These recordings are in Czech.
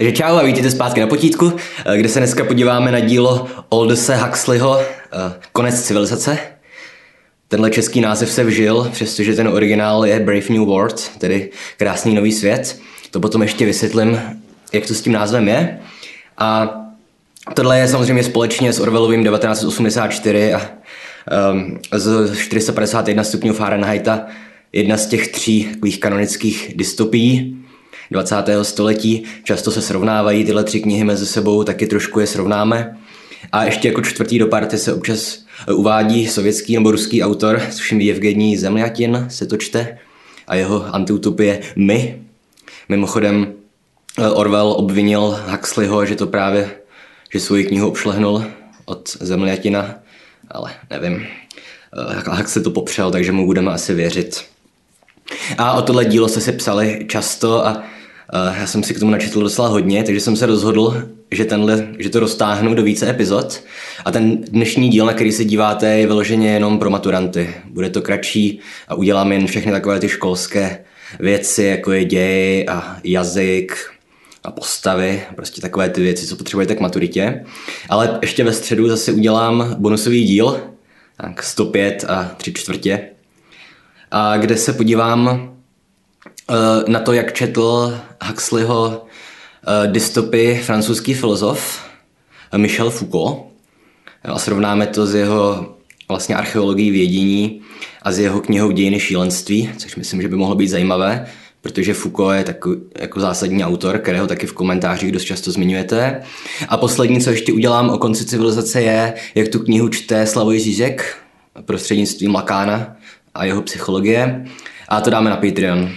Takže čau a vítejte zpátky na potítku, eh, kde se dneska podíváme na dílo Aldose Huxleyho eh, Konec civilizace. Tenhle český název se vžil, přestože ten originál je Brave New World, tedy Krásný nový svět. To potom ještě vysvětlím, jak to s tím názvem je. A tohle je samozřejmě společně s Orwellovým 1984 a um, z 451 stupňů Fahrenheita jedna z těch tří kanonických dystopií 20. století. Často se srovnávají tyhle tři knihy mezi sebou, taky trošku je srovnáme. A ještě jako čtvrtý do party se občas uvádí sovětský nebo ruský autor, což je Evgení Zemljatin, se to čte, a jeho antiutopie My. Mimochodem eh, Orwell obvinil Huxleyho, že to právě, že svoji knihu obšlehnul od Zemljatina, ale nevím. Eh, Huxley to popřel, takže mu budeme asi věřit. A o tohle dílo jste si psali často a já jsem si k tomu načetl docela hodně, takže jsem se rozhodl, že, tenhle, že to roztáhnu do více epizod. A ten dnešní díl, na který se díváte, je vyloženě jenom pro maturanty. Bude to kratší a udělám jen všechny takové ty školské věci, jako je děj a jazyk a postavy, prostě takové ty věci, co potřebujete k maturitě. Ale ještě ve středu zase udělám bonusový díl, tak 105 a 3 čtvrtě, a kde se podívám Eh, na to, jak četl Huxleyho eh, dystopy francouzský filozof eh, Michel Foucault a srovnáme to s jeho vlastně archeologií vědění a s jeho knihou Dějiny šílenství, což myslím, že by mohlo být zajímavé, protože Foucault je takový, jako zásadní autor, kterého taky v komentářích dost často zmiňujete. A poslední, co ještě udělám o konci civilizace, je, jak tu knihu čte Slavoj Žižek prostřednictvím Lakána a jeho psychologie. A to dáme na Patreon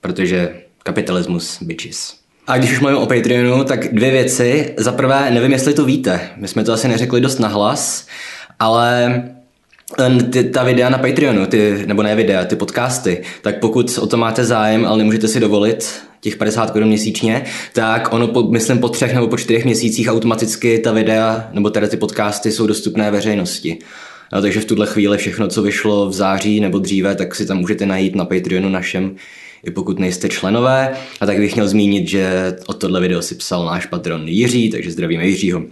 protože kapitalismus, bitches. A když už mluvím o Patreonu, tak dvě věci. Za prvé, nevím, jestli to víte, my jsme to asi neřekli dost nahlas, ale eh, ty, ta videa na Patreonu, ty, nebo ne videa, ty podcasty, tak pokud o to máte zájem, ale nemůžete si dovolit těch 50 korun měsíčně, tak ono, po, myslím, po třech nebo po čtyřech měsících automaticky ta videa, nebo teda ty podcasty jsou dostupné veřejnosti. No, takže v tuhle chvíli všechno, co vyšlo v září nebo dříve, tak si tam můžete najít na Patreonu našem i pokud nejste členové. A tak bych měl zmínit, že o tohle video si psal náš patron Jiří, takže zdravíme Jiřího.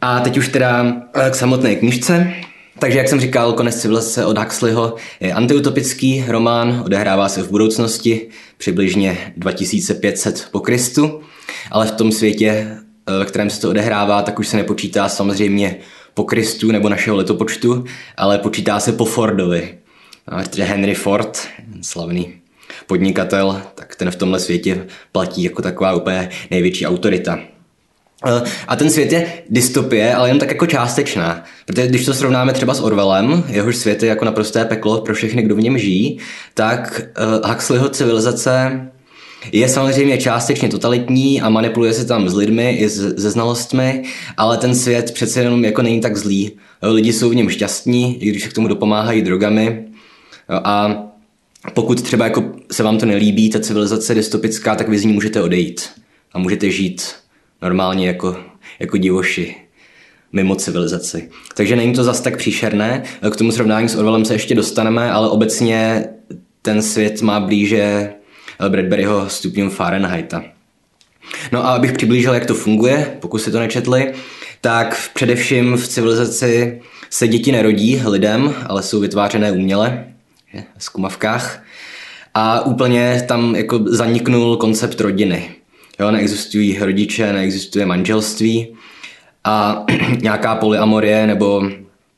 A teď už teda eh, k samotné knižce. Takže jak jsem říkal, Konec civilizace od Huxleyho je antiutopický román, odehrává se v budoucnosti, přibližně 2500 po Kristu, ale v tom světě, eh, ve kterém se to odehrává, tak už se nepočítá samozřejmě po Kristu nebo našeho letopočtu, ale počítá se po Fordovi. Protože Henry Ford, slavný podnikatel, tak ten v tomhle světě platí jako taková úplně největší autorita. Eh, a ten svět je dystopie, ale jen tak jako částečná. Protože když to srovnáme třeba s Orwellem, jehož svět je jako naprosté peklo pro všechny, kdo v něm žijí, tak uh, Huxleyho civilizace je samozřejmě částečně totalitní a manipuluje se tam s lidmi i se znalostmi, ale ten svět přece jenom jako není tak zlý. Lidi jsou v něm šťastní, i když se k tomu dopomáhají drogami. A pokud třeba jako se vám to nelíbí, ta civilizace dystopická, tak vy z ní můžete odejít a můžete žít normálně jako, jako divoši mimo civilizaci. Takže není to zas tak příšerné. K tomu srovnání s Orwellem se ještě dostaneme, ale obecně ten svět má blíže Bradburyho stupňům Fahrenheita. No a abych přiblížil, jak to funguje, pokud si to nečetli, tak především v civilizaci se děti nerodí lidem, ale jsou vytvářené uměle v skumavkách. A úplně tam jako zaniknul koncept rodiny. Jo, neexistují rodiče, neexistuje manželství a nějaká polyamorie nebo,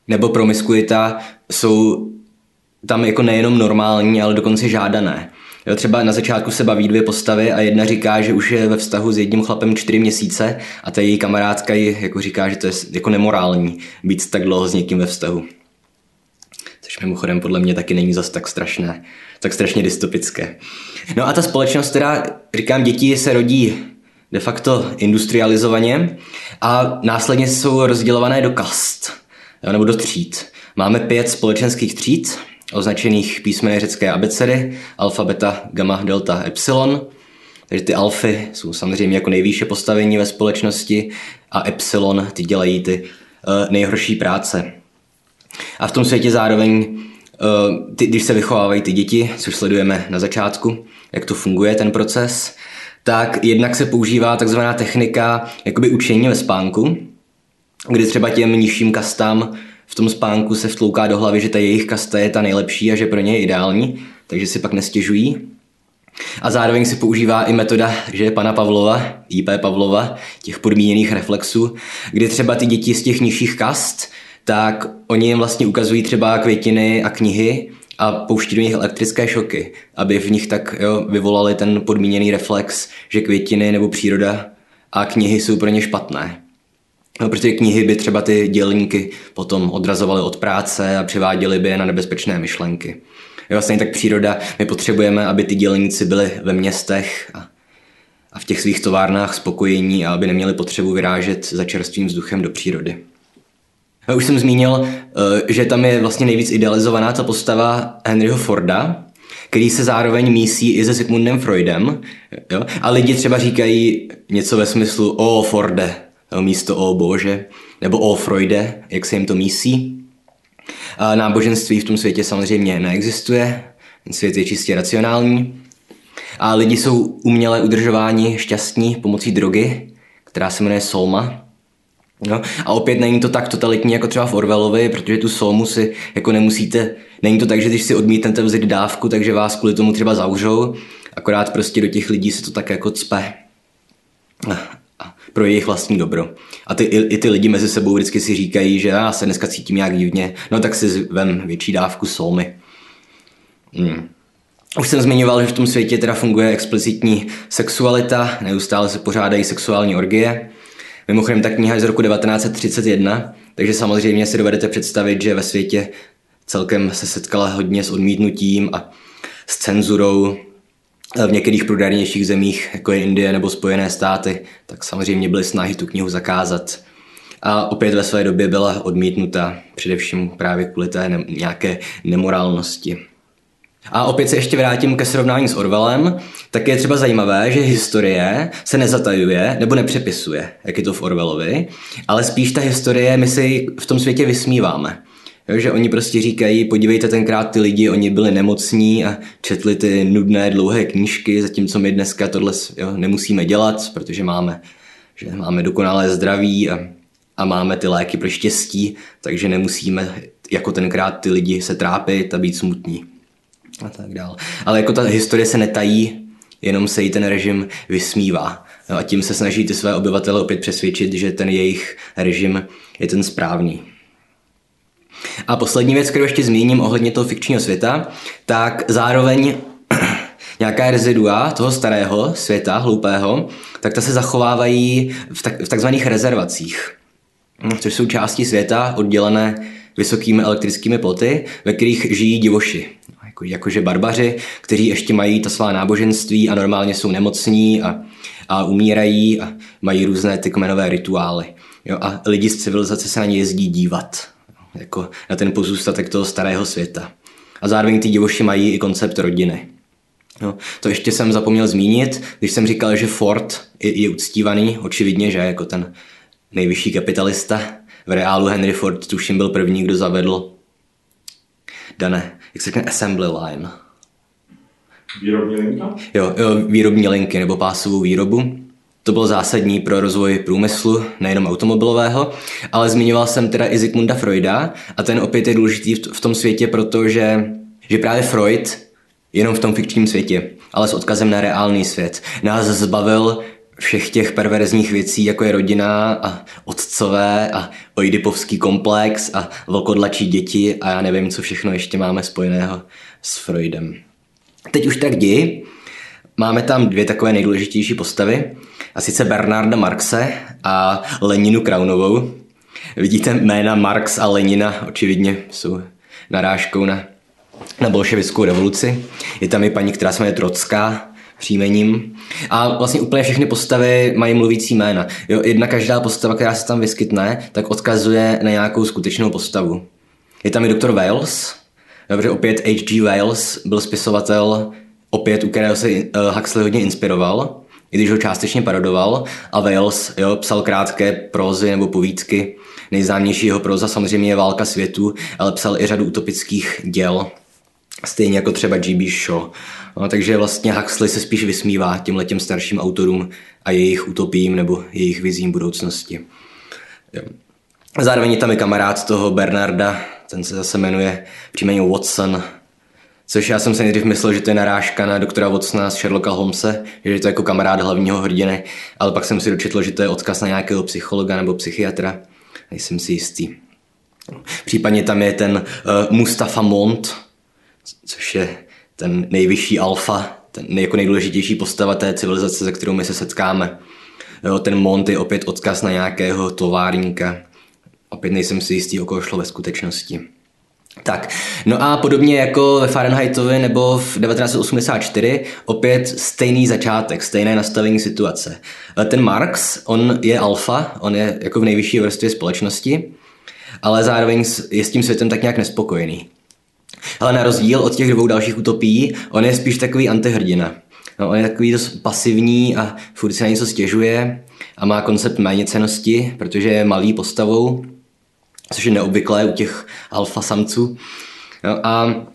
nebo promiskuita jsou tam jako nejenom normální, ale dokonce žádané. Jo, třeba na začátku se baví dvě postavy a jedna říká, že už je ve vztahu s jedním chlapem čtyři měsíce a ta její kamarádka ji jako říká, že to je jako nemorální být tak dlouho s někým ve vztahu což mimochodem podle mě taky není zas tak strašné, tak strašně dystopické. No a ta společnost, která, říkám, děti se rodí de facto industrializovaně a následně jsou rozdělované do kast, nebo do tříd. Máme pět společenských tříd, označených písmeny řecké abecedy, alfa, beta, gamma, delta, epsilon. Takže ty alfy jsou samozřejmě jako nejvýše postavení ve společnosti a epsilon ty dělají ty uh, nejhorší práce. A v tom světě zároveň, eh, ty, když se vychovávají ty děti, což sledujeme na začátku, jak to funguje ten proces, tak jednak se používá takzvaná technika jakoby učení ve spánku, kdy třeba těm nižším kastám v tom spánku se vtlouká do hlavy, že ta jejich kasta je ta nejlepší a že pro ně je ideální, takže si pak nestěžují. A zároveň se používá i metoda, že pana Pavlova, IP Pavlova, těch podmíněných reflexů, kdy třeba ty děti z těch nižších kast, tak oni jim vlastně ukazují třeba květiny a knihy a pouští do nich elektrické šoky, aby v nich tak jo, vyvolali ten podmíněný reflex, že květiny nebo příroda a knihy jsou pro ně špatné. No, protože knihy by třeba ty dělníky potom odrazovaly od práce a přiváděly by je na nebezpečné myšlenky. Jo, vlastně tak příroda, my potřebujeme, aby ty dělníci byli ve městech a, a v těch svých továrnách spokojení a aby neměli potřebu vyrážet za čerstvým vzduchem do přírody. Já už jsem zmínil, eh, že tam je vlastně nejvíc idealizovaná ta postava Henryho Forda, který se zároveň mísí i se Sigmundem Freudem. Jo? A lidi třeba říkají něco ve smyslu o Forde, místo o Bože, nebo o Freude, jak se jim to mísí. A náboženství v tom světě samozřejmě neexistuje, ten svět je čistě racionální. A lidi jsou uměle udržováni šťastní pomocí drogy, která se jmenuje Solma. No, a opět není to tak totalitní jako třeba v Orwellovi, protože tu Solmu si jako nemusíte, není to tak, že když si odmítnete vzít dávku, takže vás kvůli tomu třeba zavřou, akorát prostě do těch lidí se to tak jako cpe pro jejich vlastní dobro. A ty, i, i ty lidi mezi sebou vždycky si říkají, že já se dneska cítím nějak divně, no tak si vem větší dávku solmy. Hmm. Už jsem zmiňoval, že v tom světě teda funguje explicitní sexualita, neustále se pořádají sexuální orgie. Mimochodem ta kniha je z roku 1931, takže samozřejmě si dovedete představit, že ve světě celkem se setkala hodně s odmítnutím a s cenzurou, v některých prudárnějších zemích, jako je Indie nebo Spojené státy, tak samozřejmě byly snahy tu knihu zakázat. A opět ve své době byla odmítnuta, především právě kvůli té ne- nějaké nemorálnosti. A opět se ještě vrátím ke srovnání s Orwellem, tak je třeba zajímavé, že historie se nezatajuje nebo nepřepisuje, jak je to v Orwellovi, ale spíš ta historie my si v tom světě vysmíváme. Jo, že oni prostě říkají, podívejte tenkrát ty lidi, oni byli nemocní a četli ty nudné dlouhé knížky, zatímco my dneska tohle jo, nemusíme dělat, protože máme, že máme dokonalé zdraví a, a máme ty léky pro štěstí, takže nemusíme jako tenkrát ty lidi se trápit a být smutní. A tak dál. Ale jako ta historie se netají, jenom se jí ten režim vysmívá. a tím se snaží ty své obyvatele opět přesvědčit, že ten jejich režim je ten správný. A poslední věc, kterou ještě zmíním ohledně toho fikčního světa, tak zároveň nějaká rezidua toho starého světa, hloupého, tak ta se zachovávají v, tak, v takzvaných rezervacích, což jsou části světa oddělené vysokými elektrickými ploty, ve kterých žijí divoši, jako, jakože barbaři, kteří ještě mají ta svá náboženství a normálně jsou nemocní a, a umírají a mají různé ty kmenové rituály. Jo, a lidi z civilizace se na ně jezdí dívat jako na ten pozůstatek toho starého světa. A zároveň ty divoši mají i koncept rodiny. No, to ještě jsem zapomněl zmínit, když jsem říkal, že Ford je, je uctívaný, očividně, že jako ten nejvyšší kapitalista. V reálu Henry Ford tuším byl první, kdo zavedl dané, jak se řekne, assembly line. Výrobní linka? Jo, jo, výrobní linky nebo pásovou výrobu. To bylo zásadní pro rozvoj průmyslu, nejenom automobilového, ale zmiňoval jsem teda i Zygmunda Freuda a ten opět je důležitý v tom světě, protože že právě Freud, jenom v tom fikčním světě, ale s odkazem na reálný svět, nás zbavil všech těch perverzních věcí, jako je rodina a otcové a oidipovský komplex a vlkodlačí děti a já nevím, co všechno ještě máme spojeného s Freudem. Teď už tak jdi, máme tam dvě takové nejdůležitější postavy a sice Bernarda Marxe a Leninu Kraunovou. Vidíte jména Marx a Lenina, očividně jsou narážkou na, na bolševickou revoluci. Je tam i paní, která se jmenuje Trocká, příjmením. A vlastně úplně všechny postavy mají mluvící jména. Jo, jedna každá postava, která se tam vyskytne, tak odkazuje na nějakou skutečnou postavu. Je tam i doktor Wales, dobře, opět H.G. Wales byl spisovatel, opět u kterého se uh, Huxley hodně inspiroval i když ho částečně parodoval a Wales jo, psal krátké prózy nebo povídky. Nejznámější jeho proza samozřejmě je Válka světu, ale psal i řadu utopických děl. Stejně jako třeba G.B. Shaw. No, takže vlastně Huxley se spíš vysmívá těm letěm starším autorům a jejich utopím nebo jejich vizím budoucnosti. Zároveň je tam i kamarád toho Bernarda, ten se zase jmenuje příjmení Watson, což já jsem si nejdřív myslel, že to je narážka na doktora Watsona z Sherlocka Holmese, že je to jako kamarád hlavního hrdiny, ale pak jsem si dočetl, že to je odkaz na nějakého psychologa nebo psychiatra. Nejsem si jistý. Případně tam je ten uh, Mustafa Mont, což je ten nejvyšší alfa, ten jako nejdůležitější postava té civilizace, se kterou my se setkáme. Jo, ten Mont je opět odkaz na nějakého továrníka. Opět nejsem si jistý, o koho šlo ve skutečnosti. Tak, no a podobně jako ve Fahrenheitovi nebo v 1984, opět stejný začátek, stejné nastavení situace. Ten Marx, on je alfa, on je jako v nejvyšší vrstvě společnosti, ale zároveň je s tím světem tak nějak nespokojený. Ale na rozdíl od těch dvou dalších utopií, on je spíš takový antihrdina. No, on je takový dost pasivní a furt se na něco stěžuje a má koncept méněcenosti, protože je malý postavou, což je neobvyklé u těch alfa samců. No, a,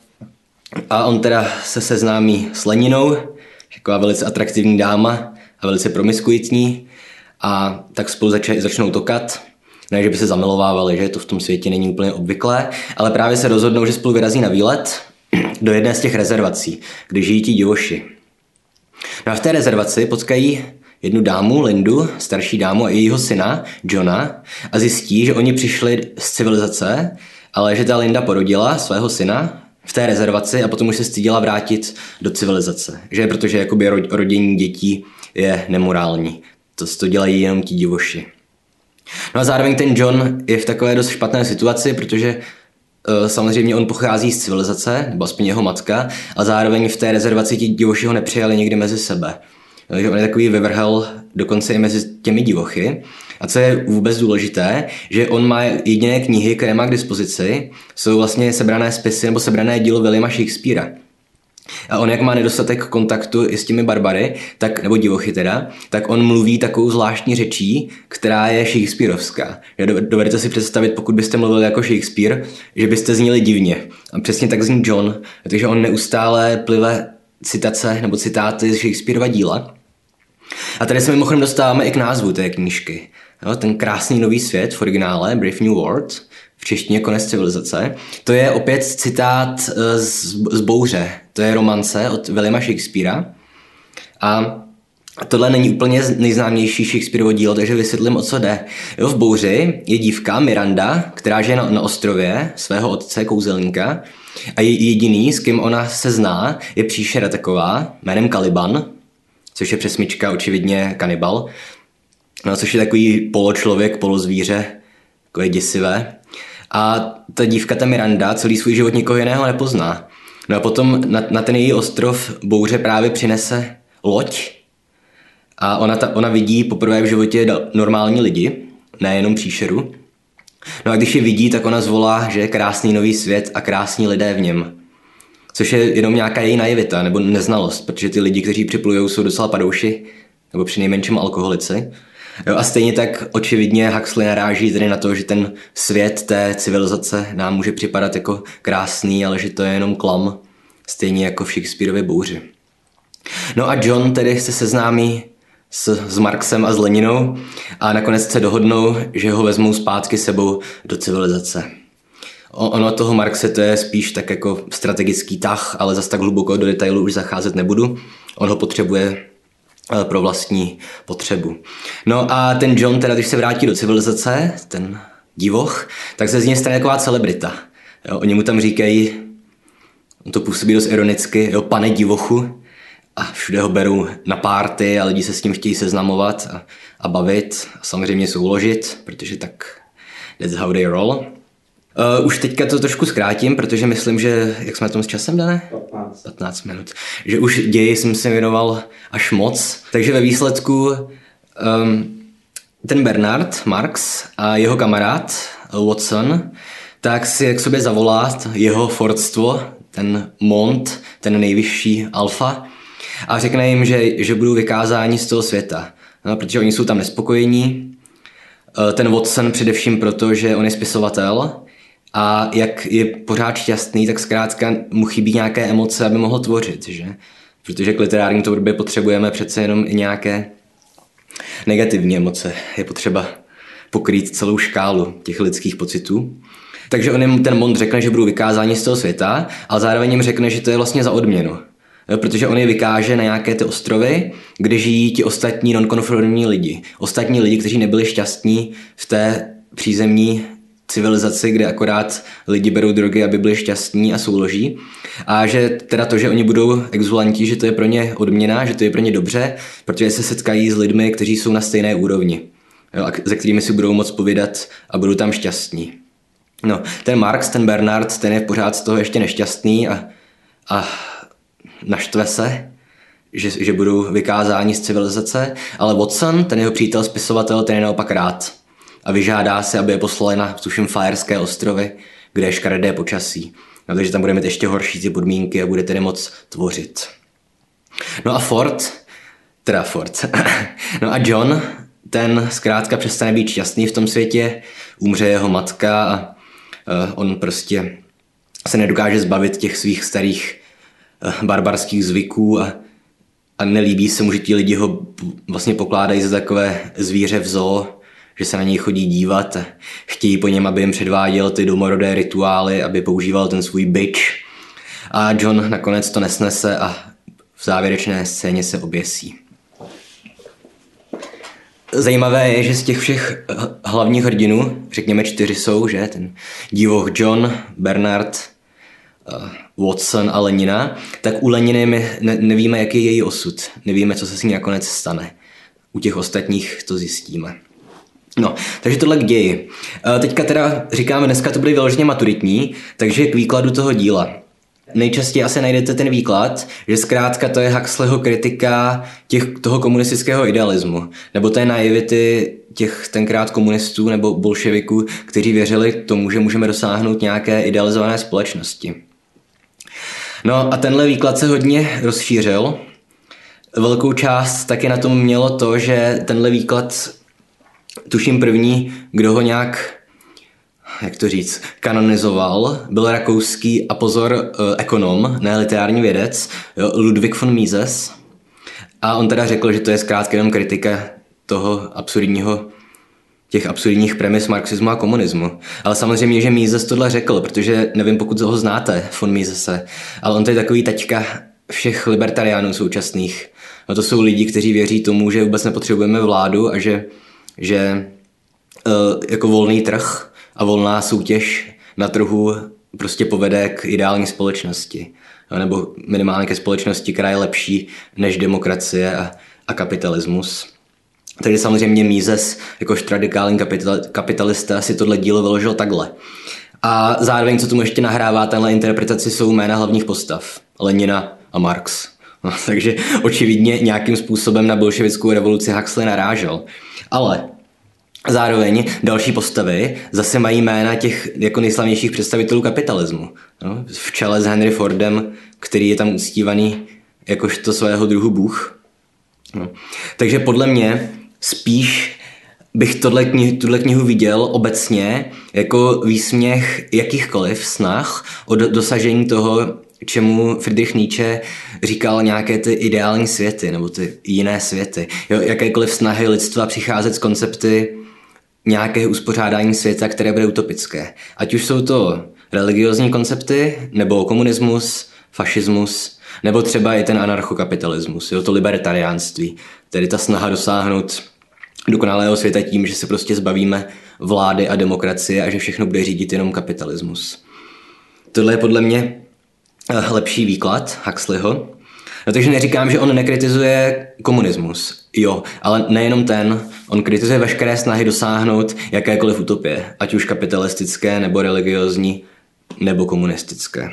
a on teda se seznámí s Leninou, taková velice atraktivní dáma a velice promiskuitní a tak spolu zač- začnou tokat ne, že by se zamilovávali, že to v tom světě není úplně obvyklé, ale právě se rozhodnou, že spolu vyrazí na výlet do jedné z těch rezervací, kde žijí ti divoši. No a v té rezervaci potkají jednu dámu, Lindu, starší dámu a jejího syna, Johna, a zjistí, že oni přišli z civilizace, ale že ta Linda porodila svého syna v té rezervaci a potom už se stydila vrátit do civilizace. Že protože jakoby rodění dětí je nemorální. To, to dělají jenom ti divoši. No a zároveň ten John je v takové dost špatné situaci, protože uh, samozřejmě on pochází z civilizace, nebo aspoň jeho matka, a zároveň v té rezervaci ti divoši ho nepřijali někdy mezi sebe. Takže on je takový vyvrhel dokonce i mezi těmi divochy. A co je vůbec důležité, že on má jediné knihy, které má k dispozici, jsou vlastně sebrané spisy nebo sebrané dílo Williama Shakespearea. A on jak má nedostatek kontaktu i s těmi barbary, tak, nebo divochy teda, tak on mluví takovou zvláštní řečí, která je Shakespeareovská. Dovedete si představit, pokud byste mluvili jako Shakespeare, že byste zněli divně. A přesně tak zní John, takže on neustále plive citace nebo citáty z Shakespeareova díla. A tady se mimochodem dostáváme i k názvu té knížky. Jo, ten krásný nový svět v originále, Brave New World, v češtině Konec civilizace. To je opět citát eh, z, z Bouře, to je romance od Williama Shakespearea. A tohle není úplně nejznámější Shakespeareovo dílo, takže vysvětlím, o co jde. Jo, v Bouři je dívka Miranda, která žije na, na ostrově svého otce kouzelníka a jediný, s kým ona se zná, je příšera taková jménem Kaliban, což je přesmička očividně kanibal, no, což je takový poločlověk, polozvíře, takové děsivé. A ta dívka, ta Miranda, celý svůj život nikoho jiného nepozná. No a potom na, na ten její ostrov bouře právě přinese loď a ona, ta, ona vidí poprvé v životě normální lidi, nejenom příšeru. No a když je vidí, tak ona zvolá, že je krásný nový svět a krásní lidé v něm. Což je jenom nějaká její naivita nebo neznalost, protože ty lidi, kteří připlujou, jsou docela padouši, nebo při nejmenším alkoholici. Jo, a stejně tak očividně Huxley naráží tedy na to, že ten svět té civilizace nám může připadat jako krásný, ale že to je jenom klam, stejně jako v Shakespeareově bouři. No a John tedy se seznámí s, s Marxem a s Leninou a nakonec se dohodnou, že ho vezmou zpátky sebou do civilizace. Ono toho Marxe to je spíš tak jako strategický tah, ale zas tak hluboko do detailu už zacházet nebudu. On ho potřebuje pro vlastní potřebu. No a ten John, teda když se vrátí do civilizace, ten divoch, tak se z něj stane taková celebrita. Jo, oni mu tam říkají, on to působí dost ironicky, jo, pane divochu, a všude ho berou na párty a lidi se s ním chtějí seznamovat a, a bavit a samozřejmě souložit, protože tak that's how they roll. Uh, už teďka to trošku zkrátím, protože myslím, že, jak jsme na tom s časem, dané? 15. 15 minut. Že už ději jsem se věnoval až moc. Takže ve výsledku um, ten Bernard Marx a jeho kamarád Watson tak si k sobě zavolá jeho fordstvo, ten Mont, ten nejvyšší alfa a řekne jim, že, že budou vykázáni z toho světa. No, protože oni jsou tam nespokojení. Eh, ten Watson především proto, že on je spisovatel a jak je pořád šťastný, tak zkrátka mu chybí nějaké emoce, aby mohl tvořit, že? Protože k literární tvorbě potřebujeme přece jenom i nějaké negativní emoce. Je potřeba pokrýt celou škálu těch lidských pocitů. Takže on jim ten Mond řekne, že budou vykázáni z toho světa, ale zároveň jim řekne, že to je vlastně za odměnu. Protože on je vykáže na nějaké ty ostrovy, kde žijí ti ostatní nonkonformní lidi. Ostatní lidi, kteří nebyli šťastní v té přízemní civilizaci, kde akorát lidi berou drogy, aby byli šťastní a souloží. A že teda to, že oni budou exulanti, že to je pro ně odměna, že to je pro ně dobře, protože se setkají s lidmi, kteří jsou na stejné úrovni, jo, a se kterými si budou moc povídat a budou tam šťastní. No, ten Marx, ten Bernard, ten je pořád z toho ještě nešťastný a, a naštve se, že, že budou vykázáni z civilizace, ale Watson, ten jeho přítel spisovatel, ten je naopak rád a vyžádá se, aby je poslali na, tuším, Fajerské ostrovy, kde je škaredé počasí. No, takže tam bude mít ještě horší ty podmínky a bude tedy moc tvořit. No a Ford, teda Ford, no a John, ten zkrátka přestane být šťastný v tom světě, umře jeho matka a uh, on prostě se nedokáže zbavit těch svých starých uh, barbarských zvyků a, a nelíbí se mu, že ti lidi ho vlastně pokládají za takové zvíře v zoo, že se na něj chodí dívat, chtějí po něm, aby jim předváděl ty domorodé rituály, aby používal ten svůj byč. A John nakonec to nesnese a v závěrečné scéně se oběsí. Zajímavé je, že z těch všech hlavních hrdinů, řekněme čtyři jsou, že ten divoch John, Bernard, eh, Watson a Lenina, tak u Leniny my ne, nevíme, jaký je její osud. Nevíme, co se s ní nakonec stane. U těch ostatních to zjistíme. No, takže tohle k ději. Eh, teďka teda říkáme, dneska to byly vyloženě maturitní, takže k výkladu toho díla. Nejčastěji asi najdete ten výklad, že zkrátka to je Huxleyho kritika těch, toho komunistického idealismu, nebo té naivity těch tenkrát komunistů nebo bolševiků, kteří věřili tomu, že můžeme dosáhnout nějaké idealizované společnosti. No a tenhle výklad se hodně rozšířil. Velkou část taky na tom mělo to, že tenhle výklad tuším první, kdo ho nějak jak to říct, kanonizoval, byl rakouský a pozor eh, ekonom, ne literární vědec, Ludwig von Mises. A on teda řekl, že to je zkrátka jenom kritika toho absurdního těch absurdních premis marxismu a komunismu. Ale samozřejmě, že Mises tohle řekl, protože nevím, pokud ho znáte, von Misese, ale on to je takový taťka všech libertariánů současných. No to jsou lidi, kteří věří tomu, že vůbec nepotřebujeme vládu a že že uh, jako volný trh a volná soutěž na trhu prostě povede k ideální společnosti. Nebo minimálně ke společnosti, která je lepší než demokracie a, a kapitalismus. Takže samozřejmě Mises, jakož radikální kapital, kapitalista, si tohle dílo vyložil takhle. A zároveň, co tomu ještě nahrává tenhle interpretaci, jsou jména hlavních postav. Lenina a Marx. No, takže očividně nějakým způsobem na bolševickou revoluci Huxley narážel. Ale Zároveň další postavy zase mají jména těch jako nejslavnějších představitelů kapitalismu. No, v čele s Henry Fordem, který je tam uctívaný jakožto svého druhu bůh. No. Takže podle mě spíš bych tohle knihu, tuhle knihu viděl obecně jako výsměch jakýchkoliv snah o dosažení toho, čemu Friedrich Nietzsche říkal nějaké ty ideální světy nebo ty jiné světy. Jo, jakékoliv snahy lidstva přicházet s koncepty nějaké uspořádání světa, které bude utopické. Ať už jsou to religiozní koncepty, nebo komunismus, fašismus, nebo třeba i ten anarchokapitalismus, jo, to libertariánství, tedy ta snaha dosáhnout dokonalého světa tím, že se prostě zbavíme vlády a demokracie a že všechno bude řídit jenom kapitalismus. Tohle je podle mě lepší výklad Huxleyho. No, takže neříkám, že on nekritizuje komunismus. Jo, ale nejenom ten. On kritizuje veškeré snahy dosáhnout jakékoliv utopie, ať už kapitalistické, nebo religiozní, nebo komunistické.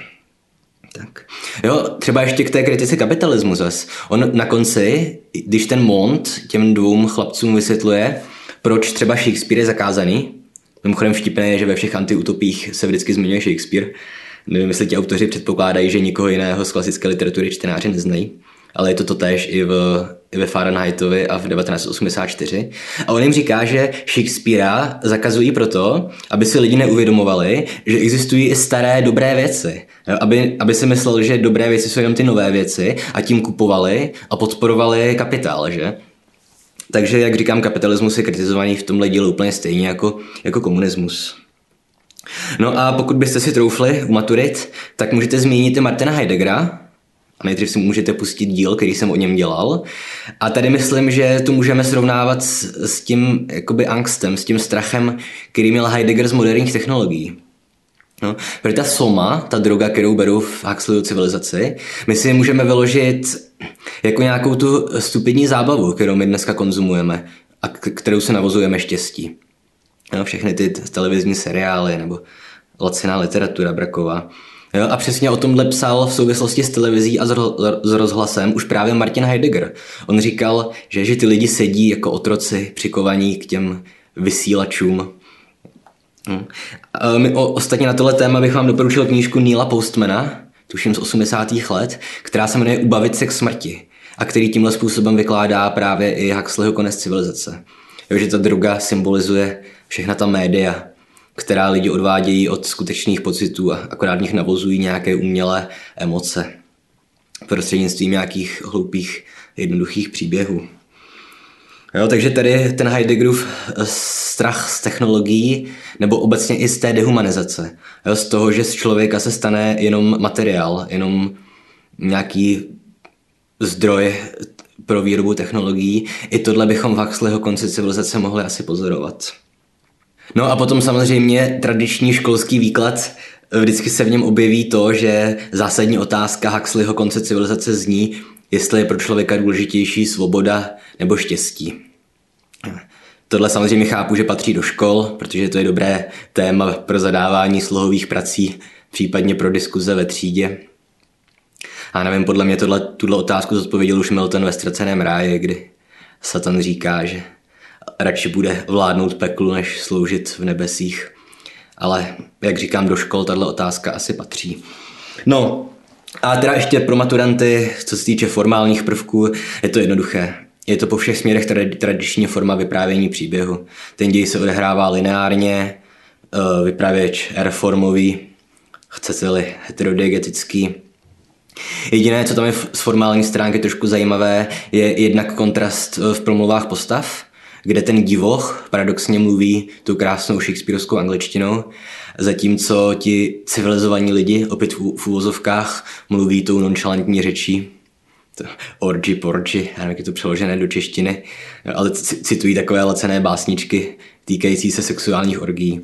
Tak. Jo, třeba ještě k té kritice kapitalismu zas. On na konci, když ten Mont těm dvou chlapcům vysvětluje, proč třeba Shakespeare je zakázaný, mimochodem vtipné je, že ve všech antiutopích se vždycky zmiňuje Shakespeare, nevím, jestli ti autoři předpokládají, že nikoho jiného z klasické literatury čtenáři neznají, ale je to totéž i, v, i ve Fahrenheitovi a v 1984. A on jim říká, že Shakespearea zakazují proto, aby si lidi neuvědomovali, že existují i staré dobré věci. Aby, aby si myslel, že dobré věci jsou jenom ty nové věci a tím kupovali a podporovali kapitál, že? Takže, jak říkám, kapitalismus je kritizovaný v tomhle dílu úplně stejně jako, jako komunismus. No a pokud byste si troufli u maturit, tak můžete zmínit i Martina Heideggera, a nejdřív si můžete pustit díl, který jsem o něm dělal. A tady myslím, že tu můžeme srovnávat s, s tím jakoby angstem, s tím strachem, který měl Heidegger z moderních technologií. No, protože ta soma, ta droga, kterou beru v Huxleyu civilizaci, my si můžeme vyložit jako nějakou tu stupidní zábavu, kterou my dneska konzumujeme a kterou se navozujeme štěstí. No, všechny ty televizní seriály nebo laciná literatura braková. Jo, a přesně o tomhle psal v souvislosti s televizí a s rozhlasem už právě Martin Heidegger. On říkal, že, že ty lidi sedí jako otroci přikovaní k těm vysílačům. Hm. O, ostatně na tohle téma bych vám doporučil knížku Neila Postmana, tuším z 80. let, která se jmenuje Ubavit se k smrti a který tímhle způsobem vykládá právě i Huxleyho konec civilizace. Jo, že ta droga symbolizuje všechna ta média, která lidi odvádějí od skutečných pocitů a akorát v nich navozují nějaké umělé emoce prostřednictvím nějakých hloupých, jednoduchých příběhů. Jo, takže tady ten Heideggerův strach z technologií, nebo obecně i z té dehumanizace. Jo, z toho, že z člověka se stane jenom materiál, jenom nějaký zdroj pro výrobu technologií. I tohle bychom v Huxleyho konci civilizace mohli asi pozorovat. No a potom samozřejmě tradiční školský výklad vždycky se v něm objeví to, že zásadní otázka Huxleyho konce civilizace zní, jestli je pro člověka důležitější svoboda nebo štěstí. Tohle samozřejmě chápu, že patří do škol, protože to je dobré téma pro zadávání slohových prací, případně pro diskuze ve třídě. A nevím, podle mě tohle, tuhle otázku zodpověděl už Milton ve Ztraceném ráji, kdy Satan říká, že radši bude vládnout peklu, než sloužit v nebesích. Ale jak říkám, do škol tahle otázka asi patří. No, a teda ještě pro maturanty, co se týče formálních prvků, je to jednoduché. Je to po všech směrech tradiční forma vyprávění příběhu. Ten děj se odehrává lineárně, eh, vypravěč reformový, chcete-li heterodigetický. Jediné, co tam je z formální stránky trošku zajímavé, je jednak kontrast eh, v promluvách postav, kde ten divoch paradoxně mluví tu krásnou shakespearovskou angličtinou, zatímco ti civilizovaní lidi, opět v úvozovkách, mluví tou nonchalantní řečí, orgy porgy, já nevím, jak je to přeložené do češtiny, ale citují takové lacené básničky týkající se sexuálních orgií.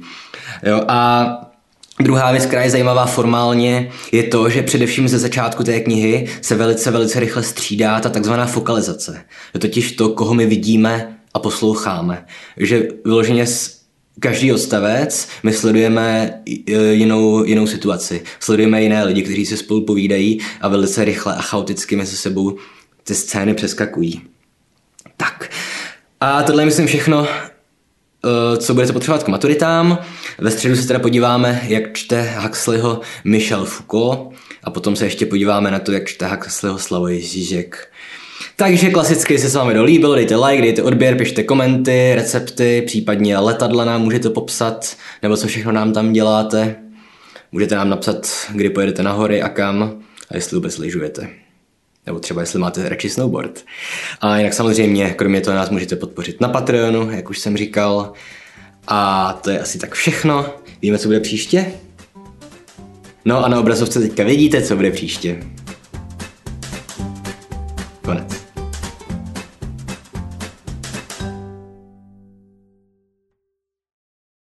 Jo, a Druhá věc, která je zajímavá formálně, je to, že především ze začátku té knihy se velice, velice rychle střídá ta takzvaná fokalizace. Je totiž to, koho my vidíme a posloucháme. Že vyloženě každý odstavec my sledujeme e, jinou, jinou situaci. Sledujeme jiné lidi, kteří se spolu povídají a velice rychle a chaoticky mezi sebou ty scény přeskakují. Tak. A tohle je myslím všechno, e, co budete potřebovat k maturitám. Ve středu se teda podíváme, jak čte Huxleyho Michel Foucault a potom se ještě podíváme na to, jak čte Huxleyho Slavoj Žižek. Takže klasicky, jestli se vám video líbilo, dejte like, dejte odběr, pište komenty, recepty, případně letadla nám můžete popsat, nebo co všechno nám tam děláte. Můžete nám napsat, kdy pojedete na hory a kam a jestli vůbec lyžujete. Nebo třeba jestli máte radši snowboard. A jinak samozřejmě, kromě toho nás můžete podpořit na Patreonu, jak už jsem říkal. A to je asi tak všechno. Víme, co bude příště? No a na obrazovce teďka vidíte, co bude příště. Konec.